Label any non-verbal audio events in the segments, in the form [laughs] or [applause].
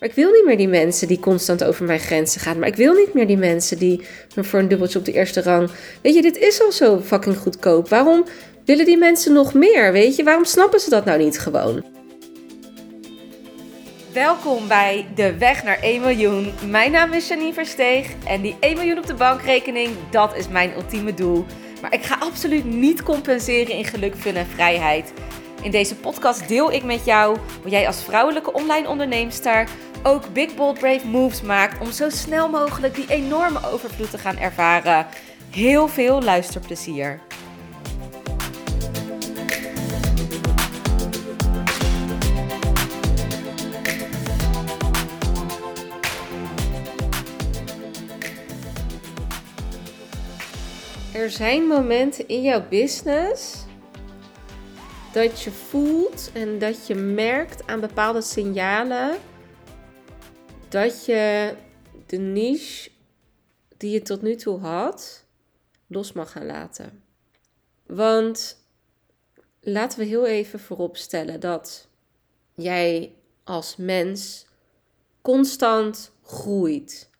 Maar ik wil niet meer die mensen die constant over mijn grenzen gaan. Maar ik wil niet meer die mensen die me voor een dubbeltje op de eerste rang. Weet je, dit is al zo fucking goedkoop. Waarom willen die mensen nog meer? Weet je, waarom snappen ze dat nou niet gewoon? Welkom bij De Weg naar 1 miljoen. Mijn naam is Janine Versteeg en die 1 miljoen op de bankrekening, dat is mijn ultieme doel. Maar ik ga absoluut niet compenseren in geluk, fun en vrijheid. In deze podcast deel ik met jou hoe jij als vrouwelijke online onderneemster ook big bold brave moves maakt om zo snel mogelijk die enorme overvloed te gaan ervaren. Heel veel luisterplezier. Er zijn momenten in jouw business dat je voelt en dat je merkt aan bepaalde signalen dat je de niche die je tot nu toe had los mag gaan laten. Want laten we heel even vooropstellen dat jij als mens constant groeit.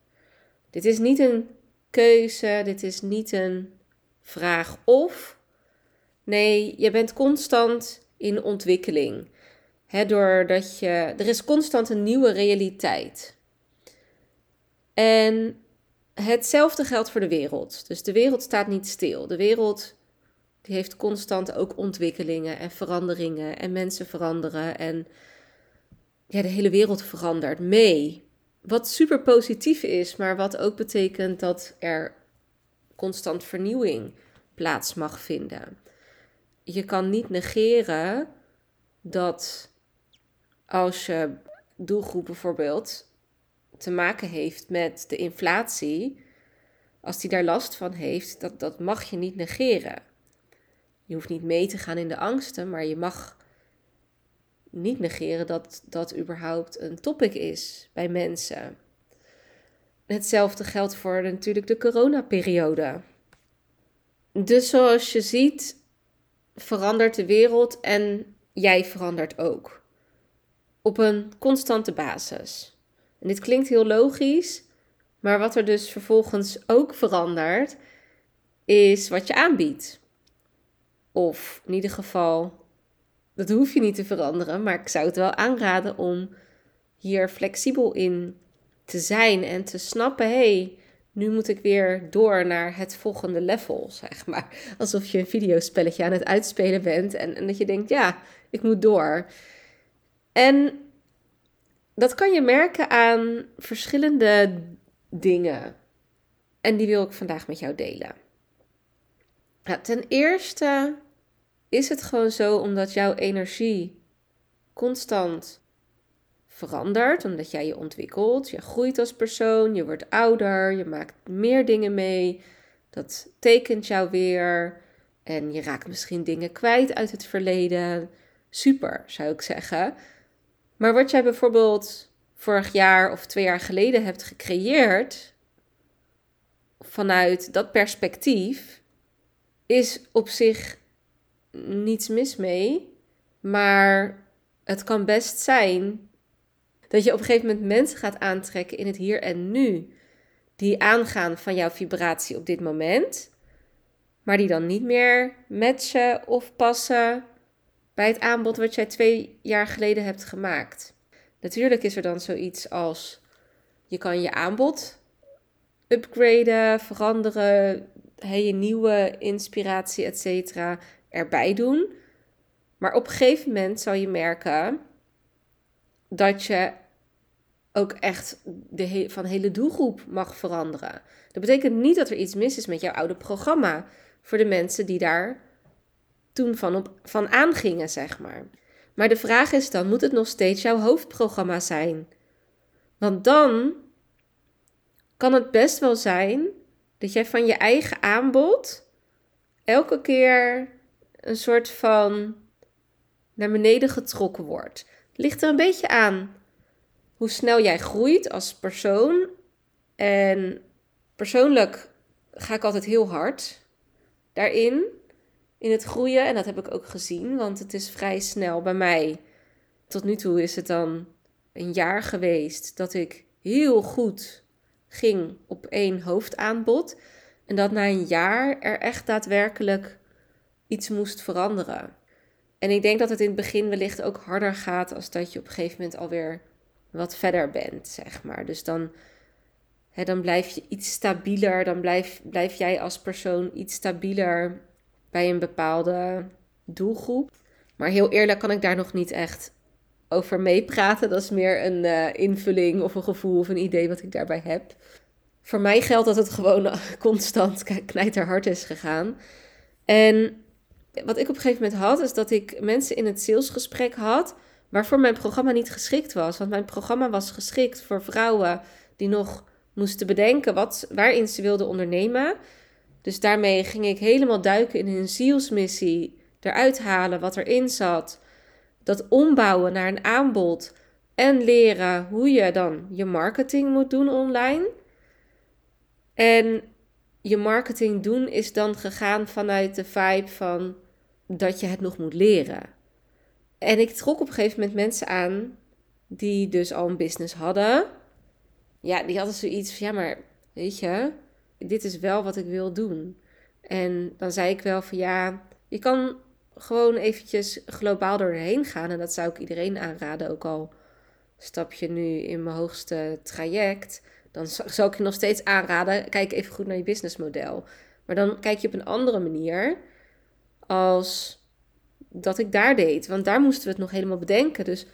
Dit is niet een keuze, dit is niet een vraag of. Nee, je bent constant in ontwikkeling. He, doordat je, er is constant een nieuwe realiteit. En hetzelfde geldt voor de wereld. Dus de wereld staat niet stil. De wereld die heeft constant ook ontwikkelingen en veranderingen. En mensen veranderen. En ja, de hele wereld verandert mee. Wat super positief is, maar wat ook betekent dat er constant vernieuwing plaats mag vinden. Je kan niet negeren dat als je doelgroep bijvoorbeeld te maken heeft met de inflatie, als die daar last van heeft, dat, dat mag je niet negeren. Je hoeft niet mee te gaan in de angsten, maar je mag niet negeren dat dat überhaupt een topic is bij mensen. Hetzelfde geldt voor natuurlijk de coronaperiode. Dus zoals je ziet, verandert de wereld en jij verandert ook. Op een constante basis. En dit klinkt heel logisch, maar wat er dus vervolgens ook verandert, is wat je aanbiedt. Of in ieder geval, dat hoef je niet te veranderen, maar ik zou het wel aanraden om hier flexibel in te zijn en te snappen: hé, hey, nu moet ik weer door naar het volgende level, zeg maar. Alsof je een videospelletje aan het uitspelen bent en, en dat je denkt: ja, ik moet door. En dat kan je merken aan verschillende dingen. En die wil ik vandaag met jou delen. Ten eerste is het gewoon zo omdat jouw energie constant verandert, omdat jij je ontwikkelt. Je groeit als persoon, je wordt ouder, je maakt meer dingen mee. Dat tekent jou weer. En je raakt misschien dingen kwijt uit het verleden. Super, zou ik zeggen. Maar wat jij bijvoorbeeld vorig jaar of twee jaar geleden hebt gecreëerd, vanuit dat perspectief, is op zich niets mis mee. Maar het kan best zijn dat je op een gegeven moment mensen gaat aantrekken in het hier en nu, die aangaan van jouw vibratie op dit moment, maar die dan niet meer matchen of passen bij het aanbod wat jij twee jaar geleden hebt gemaakt. Natuurlijk is er dan zoiets als je kan je aanbod upgraden, veranderen, je nieuwe inspiratie, etc. erbij doen. Maar op een gegeven moment zal je merken dat je ook echt de van hele doelgroep mag veranderen. Dat betekent niet dat er iets mis is met jouw oude programma voor de mensen die daar toen van, op, van aangingen, zeg maar. Maar de vraag is dan, moet het nog steeds jouw hoofdprogramma zijn? Want dan kan het best wel zijn dat jij van je eigen aanbod elke keer een soort van naar beneden getrokken wordt. Ligt er een beetje aan hoe snel jij groeit als persoon. En persoonlijk ga ik altijd heel hard daarin, in het groeien. En dat heb ik ook gezien, want het is vrij snel bij mij. Tot nu toe is het dan een jaar geweest dat ik heel goed ging op één hoofdaanbod. En dat na een jaar er echt daadwerkelijk iets moest veranderen. En ik denk dat het in het begin wellicht ook harder gaat als dat je op een gegeven moment alweer wat verder bent, zeg maar. Dus dan, hè, dan blijf je iets stabieler, dan blijf, blijf jij als persoon iets stabieler bij een bepaalde doelgroep. Maar heel eerlijk kan ik daar nog niet echt over meepraten. Dat is meer een uh, invulling of een gevoel of een idee wat ik daarbij heb. Voor mij geldt dat het gewoon [laughs] constant knijterhard is gegaan. En wat ik op een gegeven moment had, is dat ik mensen in het salesgesprek had waarvoor mijn programma niet geschikt was. Want mijn programma was geschikt voor vrouwen die nog moesten bedenken wat, waarin ze wilden ondernemen. Dus daarmee ging ik helemaal duiken in hun zielsmissie, eruit halen wat erin zat, dat ombouwen naar een aanbod en leren hoe je dan je marketing moet doen online. En je marketing doen is dan gegaan vanuit de vibe van dat je het nog moet leren. En ik trok op een gegeven moment mensen aan die dus al een business hadden. Ja, die hadden zoiets van, ja, maar weet je, dit is wel wat ik wil doen. En dan zei ik wel van, ja, je kan gewoon eventjes globaal doorheen gaan. En dat zou ik iedereen aanraden, ook al stap je nu in mijn hoogste traject. Dan zou ik je nog steeds aanraden, kijk even goed naar je businessmodel. Maar dan kijk je op een andere manier als dat ik daar deed. Want daar moesten we het nog helemaal bedenken. Dus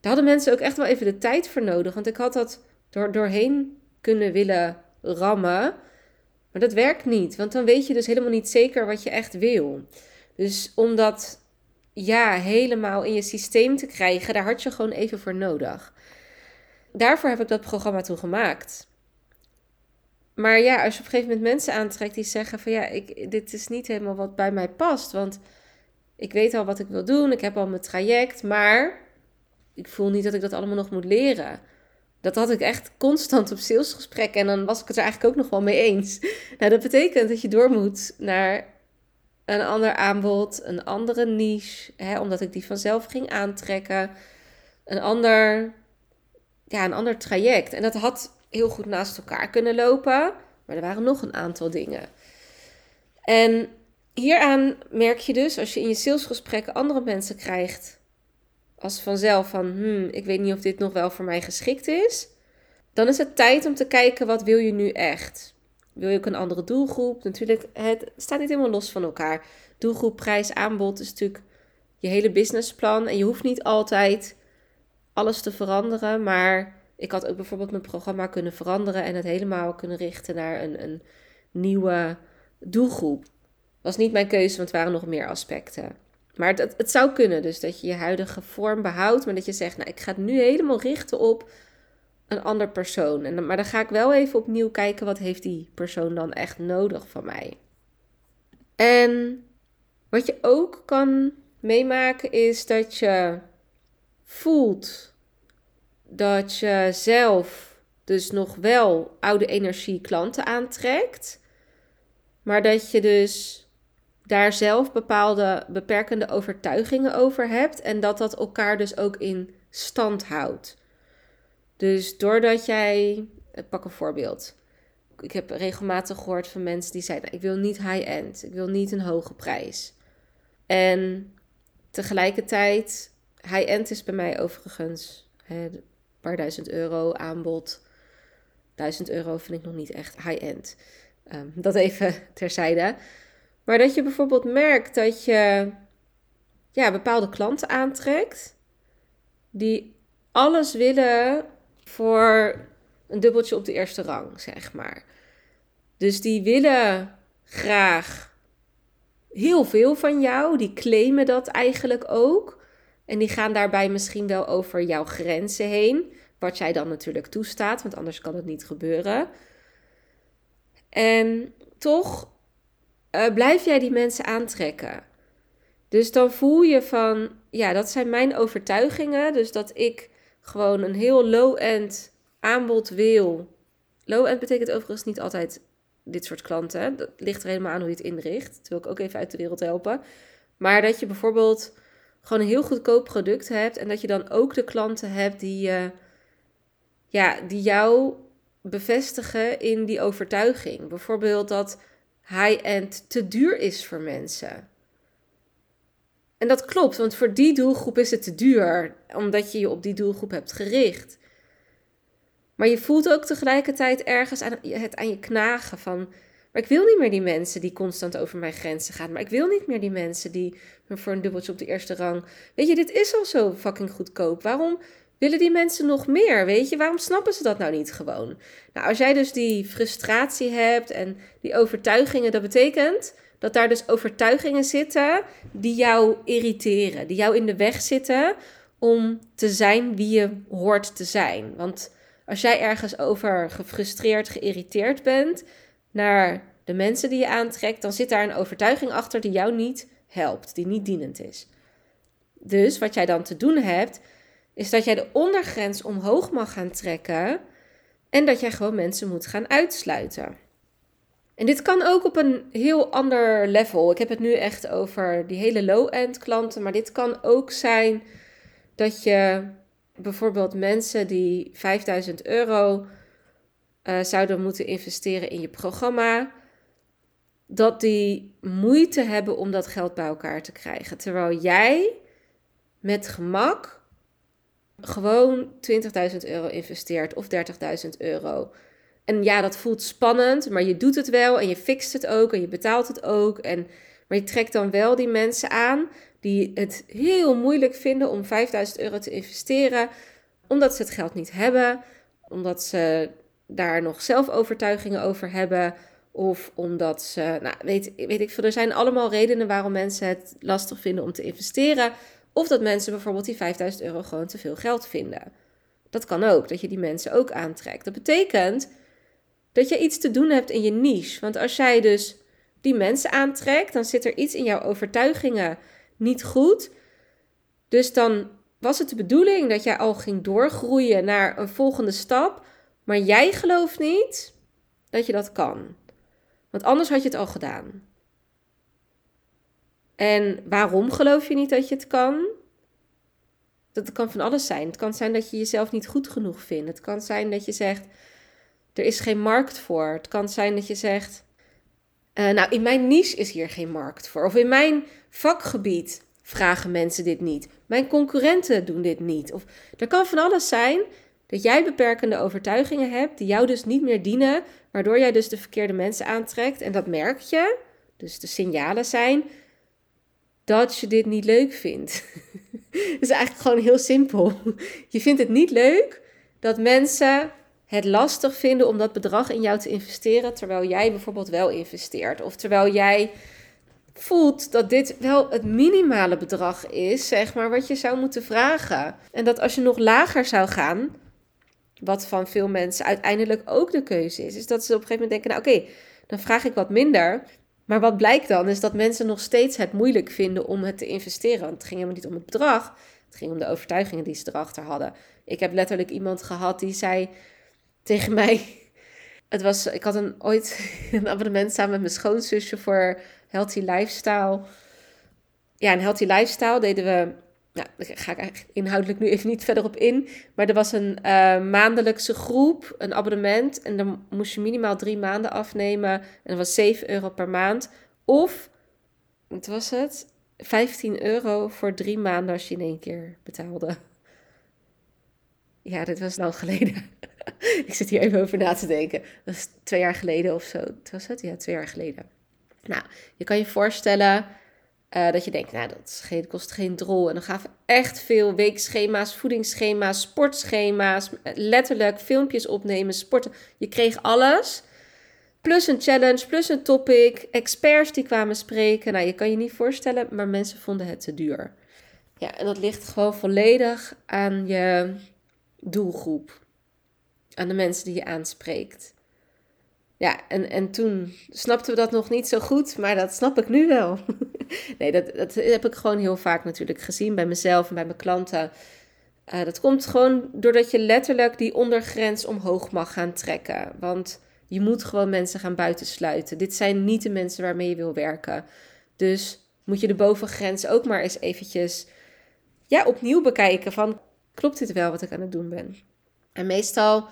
daar hadden mensen ook echt wel even de tijd voor nodig. Want ik had dat door, doorheen kunnen willen rammen. Maar dat werkt niet. Want dan weet je dus helemaal niet zeker wat je echt wil. Dus om dat ja, helemaal in je systeem te krijgen, daar had je gewoon even voor nodig. Daarvoor heb ik dat programma toen gemaakt. Maar ja, als je op een gegeven moment mensen aantrekt die zeggen van ja, ik, dit is niet helemaal wat bij mij past. Want ik weet al wat ik wil doen, ik heb al mijn traject, maar ik voel niet dat ik dat allemaal nog moet leren. Dat had ik echt constant op salesgesprekken en dan was ik het er eigenlijk ook nog wel mee eens. Nou, dat betekent dat je door moet naar een ander aanbod, een andere niche, hè, omdat ik die vanzelf ging aantrekken. Een ander, ja, een ander traject. En dat had heel goed naast elkaar kunnen lopen, maar er waren nog een aantal dingen. En hieraan merk je dus, als je in je salesgesprekken andere mensen krijgt, als vanzelf van, hmm, ik weet niet of dit nog wel voor mij geschikt is, dan is het tijd om te kijken, wat wil je nu echt? Wil je ook een andere doelgroep? Natuurlijk, het staat niet helemaal los van elkaar. Doelgroep, prijs, aanbod is natuurlijk je hele businessplan. En je hoeft niet altijd alles te veranderen. Maar ik had ook bijvoorbeeld mijn programma kunnen veranderen en het helemaal kunnen richten naar een, een nieuwe doelgroep. Was niet mijn keuze, want er waren nog meer aspecten. Maar het, zou kunnen, dus dat je je huidige vorm behoudt, maar dat je zegt, nou, ik ga het nu helemaal richten op een ander persoon. En, maar dan ga ik wel even opnieuw kijken, wat heeft die persoon dan echt nodig van mij? En wat je ook kan meemaken is dat je voelt dat je zelf dus nog wel oude energie klanten aantrekt, maar dat je dus daar zelf bepaalde beperkende overtuigingen over hebt en dat dat elkaar dus ook in stand houdt. Dus doordat jij, ik pak een voorbeeld. Ik heb regelmatig gehoord van mensen die zeiden: Ik wil niet high-end, ik wil niet een hoge prijs. En tegelijkertijd, high-end is bij mij overigens een paar duizend euro aanbod. Duizend euro vind ik nog niet echt high-end. Ehm, dat even [laughs] terzijde. Maar dat je bijvoorbeeld merkt dat je ja, bepaalde klanten aantrekt die alles willen voor een dubbeltje op de eerste rang, zeg maar. Dus die willen graag heel veel van jou, die claimen dat eigenlijk ook. En die gaan daarbij misschien wel over jouw grenzen heen, wat jij dan natuurlijk toestaat, want anders kan het niet gebeuren. En toch uh, blijf jij die mensen aantrekken. Dus dan voel je van, ja, dat zijn mijn overtuigingen. Dus dat ik gewoon een heel low-end aanbod wil. Low-end betekent overigens niet altijd dit soort klanten. Dat ligt er helemaal aan hoe je het inricht. Dat wil ik ook even uit de wereld helpen. Maar dat je bijvoorbeeld gewoon een heel goedkoop product hebt. En dat je dan ook de klanten hebt die je ja, die jou bevestigen in die overtuiging. Bijvoorbeeld dat high-end te duur is voor mensen. En dat klopt, want voor die doelgroep is het te duur, omdat je je op die doelgroep hebt gericht. Maar je voelt ook tegelijkertijd ergens aan het aan je knagen van. Maar ik wil niet meer die mensen die constant over mijn grenzen gaan. Maar ik wil niet meer die mensen die me voor een dubbeltje op de eerste rang. Weet je, dit is al zo fucking goedkoop. Waarom willen die mensen nog meer? Weet je, waarom snappen ze dat nou niet gewoon? Nou, als jij dus die frustratie hebt en die overtuigingen, dat betekent dat daar dus overtuigingen zitten die jou irriteren, die jou in de weg zitten om te zijn wie je hoort te zijn. Want als jij ergens over gefrustreerd, geïrriteerd bent naar de mensen die je aantrekt, dan zit daar een overtuiging achter die jou niet helpt, die niet dienend is. Dus wat jij dan te doen hebt, is dat jij de ondergrens omhoog mag gaan trekken en dat jij gewoon mensen moet gaan uitsluiten. En dit kan ook op een heel ander level. Ik heb het nu echt over die hele low-end klanten, maar dit kan ook zijn dat je bijvoorbeeld mensen die 5000 euro uh, zouden moeten investeren in je programma, dat die moeite hebben om dat geld bij elkaar te krijgen. Terwijl jij met gemak gewoon 20.000 euro investeert of 30.000 euro. En ja, dat voelt spannend, maar je doet het wel en je fixt het ook en je betaalt het ook. En, maar je trekt dan wel die mensen aan die het heel moeilijk vinden om 5000 euro te investeren, omdat ze het geld niet hebben, omdat ze daar nog zelfovertuigingen over hebben. Of omdat ze, nou, weet, weet ik veel, er zijn allemaal redenen waarom mensen het lastig vinden om te investeren. Of dat mensen bijvoorbeeld die 5000 euro gewoon te veel geld vinden. Dat kan ook, dat je die mensen ook aantrekt. Dat betekent dat je iets te doen hebt in je niche. Want als jij dus die mensen aantrekt, dan zit er iets in jouw overtuigingen niet goed. Dus dan was het de bedoeling dat jij al ging doorgroeien naar een volgende stap, maar jij gelooft niet dat je dat kan. Want anders had je het al gedaan. En waarom geloof je niet dat je het kan? Dat kan van alles zijn. Het kan zijn dat je jezelf niet goed genoeg vindt. Het kan zijn dat je zegt: er is geen markt voor. Het kan zijn dat je zegt: uh, Nou, in mijn niche is hier geen markt voor. Of in mijn vakgebied vragen mensen dit niet. Mijn concurrenten doen dit niet. Of er kan van alles zijn dat jij beperkende overtuigingen hebt die jou dus niet meer dienen, waardoor jij dus de verkeerde mensen aantrekt. En dat merk je. Dus de signalen zijn dat je dit niet leuk vindt. [laughs] Het is eigenlijk gewoon heel simpel. Je vindt het niet leuk dat mensen het lastig vinden om dat bedrag in jou te investeren, terwijl jij bijvoorbeeld wel investeert. Of terwijl jij voelt dat dit wel het minimale bedrag is, zeg maar, wat je zou moeten vragen. En dat als je nog lager zou gaan, wat van veel mensen uiteindelijk ook de keuze is, is dat ze op een gegeven moment denken, nou oké, dan vraag ik wat minder. Maar wat blijkt dan, is dat mensen nog steeds het moeilijk vinden om het te investeren. Want het ging helemaal niet om het bedrag, het ging om de overtuigingen die ze erachter hadden. Ik heb letterlijk iemand gehad die zei tegen [laughs] mij. Het was, ik had een, ooit [laughs] een abonnement samen met mijn schoonzusje voor Healthy Lifestyle. Ja, een Healthy Lifestyle deden we. Nou, daar ga ik inhoudelijk nu even niet verder op in. Maar er was een uh, maandelijkse groep, een abonnement. En dan moest je minimaal drie maanden afnemen. En dat was 7 euro per maand. Of, wat was het? 15 euro voor drie maanden als je in één keer betaalde. Ja, dit was lang geleden. [laughs] ik zit hier even over na te denken. Dat is twee jaar geleden of zo. Was het? Ja, twee jaar geleden. Nou, je kan je voorstellen uh, dat je denkt, nou, dat, kost geen drol. En dan gaven echt veel weekschema's, voedingsschema's, sportschema's, letterlijk filmpjes opnemen, sporten. Je kreeg alles. Plus een challenge, plus een topic, experts die kwamen spreken. Nou, je kan je niet voorstellen, maar mensen vonden het te duur. Ja, en dat ligt gewoon volledig aan je doelgroep aan de mensen die je aanspreekt. Ja, en, en toen snapten we dat nog niet zo goed, maar dat snap ik nu wel. [laughs] [laughs] nee, dat, dat heb ik gewoon heel vaak natuurlijk gezien bij mezelf en bij mijn klanten. Uh, dat komt gewoon doordat je letterlijk die ondergrens omhoog mag gaan trekken. Want je moet gewoon mensen gaan buitensluiten. Dit zijn niet de mensen waarmee je wil werken. Dus moet je de bovengrens ook maar eens eventjes ja, opnieuw bekijken van... klopt dit wel wat ik aan het doen ben? En meestal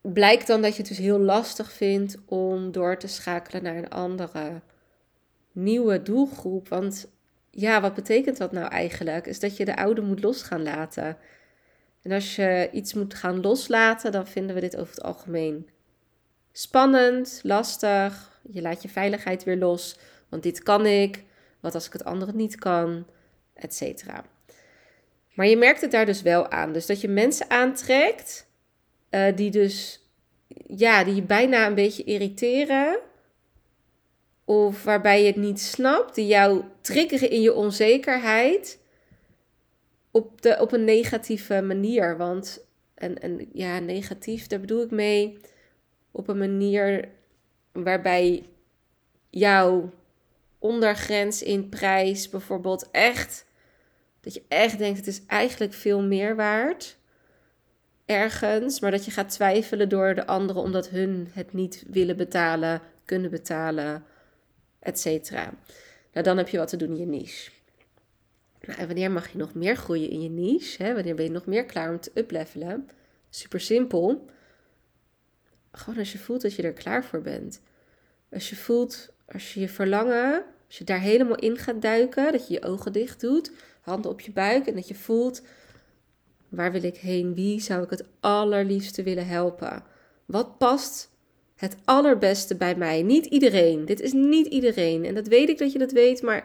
blijkt dan dat je het dus heel lastig vindt om door te schakelen naar een andere nieuwe doelgroep. Want ja, wat betekent dat nou eigenlijk? Is dat je de oude moet los gaan laten. En als je iets moet gaan loslaten, dan vinden we dit over het algemeen spannend, lastig. Je laat je veiligheid weer los, want dit kan ik. Wat als ik het andere niet kan, et cetera. Maar je merkt het daar dus wel aan. Dus dat je mensen aantrekt uh, die dus, ja, die je bijna een beetje irriteren. Of waarbij je het niet snapt, die jou triggeren in je onzekerheid op, de, op een negatieve manier. Want, en, en ja, negatief, daar bedoel ik mee op een manier waarbij jouw ondergrens in prijs bijvoorbeeld echt, dat je echt denkt, het is eigenlijk veel meer waard ergens, maar dat je gaat twijfelen door de anderen omdat hun het niet willen betalen, kunnen betalen, et cetera. Nou, dan heb je wat te doen in je niche. Nou, en wanneer mag je nog meer groeien in je niche? Hè? Wanneer ben je nog meer klaar om te uplevelen? Super simpel. Gewoon als je voelt dat je er klaar voor bent. Als je voelt, als je je verlangen, als je daar helemaal in gaat duiken, dat je je ogen dicht doet, handen op je buik en dat je voelt, waar wil ik heen? Wie zou ik het allerliefste willen helpen? Wat past het allerbeste bij mij? Niet iedereen. Dit is niet iedereen. En dat weet ik dat je dat weet, maar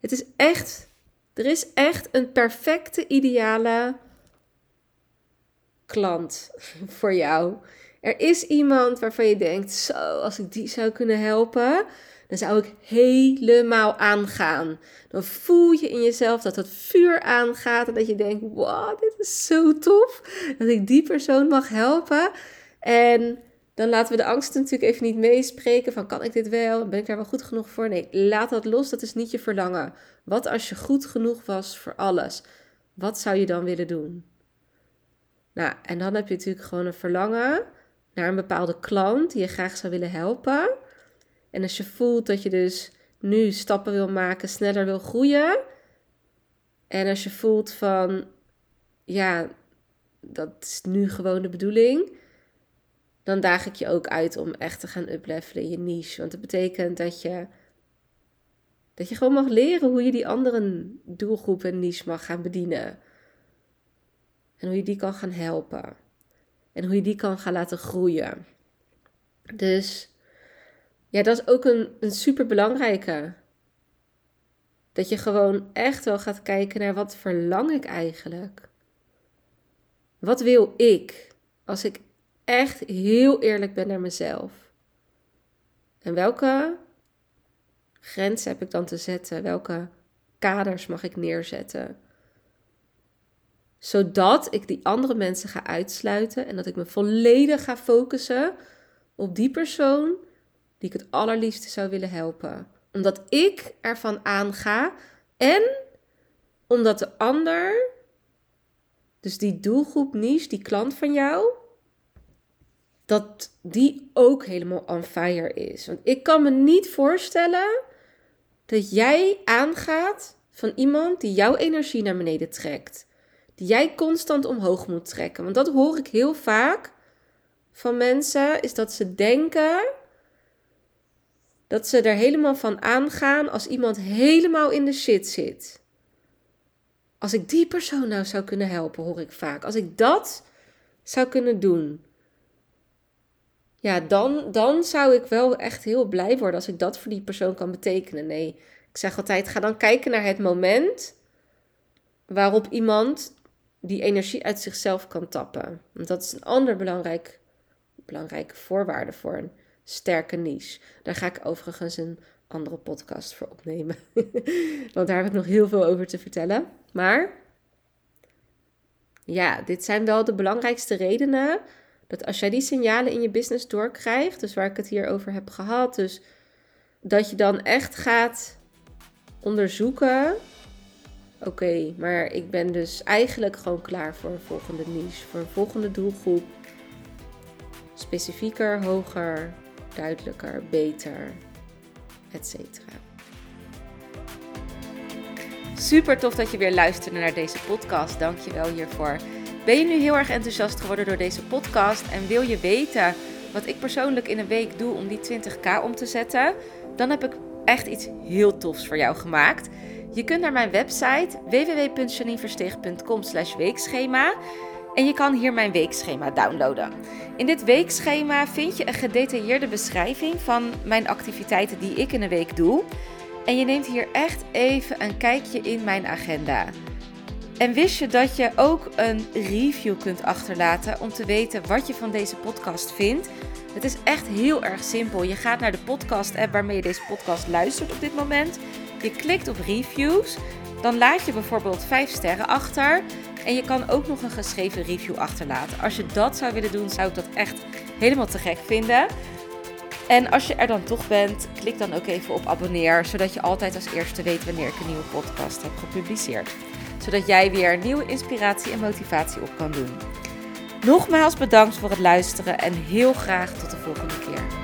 het is echt, er is echt een perfecte, ideale klant [laughs] voor jou. Er is iemand waarvan je denkt, zo, als ik die zou kunnen helpen, dan zou ik helemaal aangaan. Dan voel je in jezelf dat het vuur aangaat en dat je denkt, wow, dit is zo tof dat ik die persoon mag helpen. En dan laten we de angst natuurlijk even niet meespreken van kan ik dit wel? Ben ik daar wel goed genoeg voor? Nee, laat dat los, dat is niet je verlangen. Wat als je goed genoeg was voor alles? Wat zou je dan willen doen? Nou, en dan heb je natuurlijk gewoon een verlangen naar een bepaalde klant die je graag zou willen helpen. En als je voelt dat je dus nu stappen wil maken, sneller wil groeien. En als je voelt van, ja, dat is nu gewoon de bedoeling. Dan daag ik je ook uit om echt te gaan uplevelen in je niche. Want dat betekent dat je, dat je gewoon mag leren hoe je die andere doelgroep en niche mag gaan bedienen. En hoe je die kan gaan helpen. En hoe je die kan gaan laten groeien. Dus ja, dat is ook een, een super belangrijke. Dat je gewoon echt wel gaat kijken naar wat verlang ik eigenlijk? Wat wil ik als ik echt heel eerlijk ben naar mezelf? En welke grenzen heb ik dan te zetten? Welke kaders mag ik neerzetten? Zodat ik die andere mensen ga uitsluiten en dat ik me volledig ga focussen op die persoon die ik het allerliefste zou willen helpen. Omdat ik ervan aanga en omdat de ander, dus die doelgroep niche, die klant van jou, dat die ook helemaal on fire is. Want ik kan me niet voorstellen dat jij aangaat van iemand die jouw energie naar beneden trekt die jij constant omhoog moet trekken. Want dat hoor ik heel vaak van mensen, is dat ze denken dat ze er helemaal van aangaan als iemand helemaal in de shit zit. Als ik die persoon nou zou kunnen helpen, hoor ik vaak. Als ik dat zou kunnen doen. Ja, dan, dan zou ik wel echt heel blij worden als ik dat voor die persoon kan betekenen. Nee, ik zeg altijd: ga dan kijken naar het moment waarop iemand die energie uit zichzelf kan tappen. Want dat is een ander belangrijk, belangrijke voorwaarde voor een sterke niche. Daar ga ik overigens een andere podcast voor opnemen. [laughs] Want daar heb ik nog heel veel over te vertellen. Maar ja, dit zijn wel de belangrijkste redenen. Dat als jij die signalen in je business doorkrijgt, dus waar ik het hier over heb gehad, dus dat je dan echt gaat onderzoeken Oké, maar ik ben dus eigenlijk gewoon klaar voor een volgende niche, voor een volgende doelgroep. Specifieker, hoger, duidelijker, beter, etc. Super tof dat je weer luisterde naar deze podcast. Dank je wel hiervoor. Ben je nu heel erg enthousiast geworden door deze podcast en wil je weten wat ik persoonlijk in een week doe om die 20k om te zetten? Dan heb ik echt iets heel tofs voor jou gemaakt. Je kunt naar mijn website www.janineversteeg.com weekschema en je kan hier mijn weekschema downloaden. In dit weekschema vind je een gedetailleerde beschrijving van mijn activiteiten die ik in een week doe. En je neemt hier echt even een kijkje in mijn agenda. En wist je dat je ook een review kunt achterlaten om te weten wat je van deze podcast vindt? Het is echt heel erg simpel. Je gaat naar de podcast-app waarmee je deze podcast luistert op dit moment. Je klikt op reviews. Dan laat je bijvoorbeeld 5 sterren achter. En je kan ook nog een geschreven review achterlaten. Als je dat zou willen doen, zou ik dat echt helemaal te gek vinden. En als je er dan toch bent, klik dan ook even op abonneer, zodat je altijd als eerste weet wanneer ik een nieuwe podcast heb gepubliceerd. Zodat jij weer nieuwe inspiratie en motivatie op kan doen. Nogmaals bedankt voor het luisteren en heel graag tot de volgende keer.